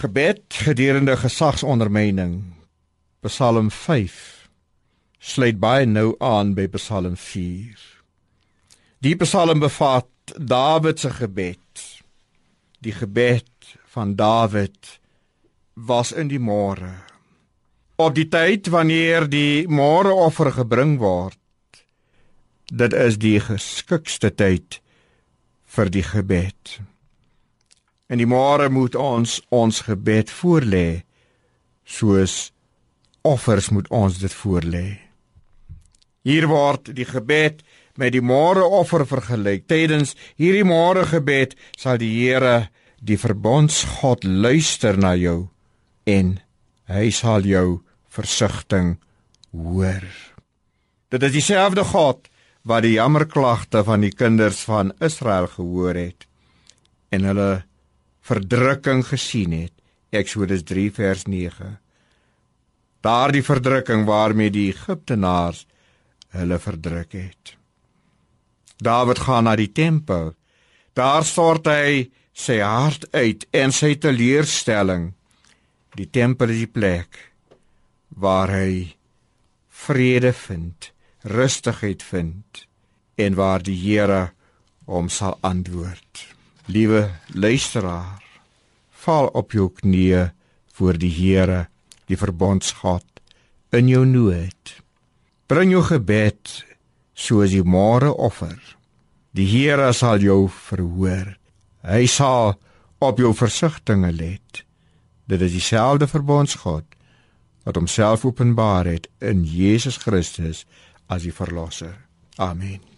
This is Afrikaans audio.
Gebed gedurende gesagsondermyning. Psalm 5 sluit baie nou aan by Psalm 4. Die Psalm bevat Dawid se gebed. Die gebed van Dawid was in die môre. Op die tyd wanneer die môreoffer gebring word, dit is die geskikste tyd vir die gebed. En die môre moet ons ons gebed voorlê soos offers moet ons dit voorlê. Hier word die gebed met die môreoffer vergelyk. Tydens hierdie môregebed sal die Here, die verbondsgod, luister na jou en hy sal jou versigtiging hoor. Dit is dieselfde God wat die jammerklagte van die kinders van Israel gehoor het en hulle verdrukking gesien het. Eksodus 3 vers 9. Daardie verdrukking waarmee die Egiptenaars hulle verdruk het. Dawid gaan na die tempel. Daar stort hy sy hart uit en sy teleurstelling. Die tempel is die plek waar hy vrede vind, rustigheid vind en waar die Here hom sal antwoord. Liewe luisteraar, val op jou knieë voor die Here, die verbondsgod in jou nood. Bring jou gebed soos die môre offer. Die Here sal jou verhoor. Hy sal op jou versigtings let. Dit is dieselfde verbondsgod wat homself openbaar het in Jesus Christus as die verlosser. Amen.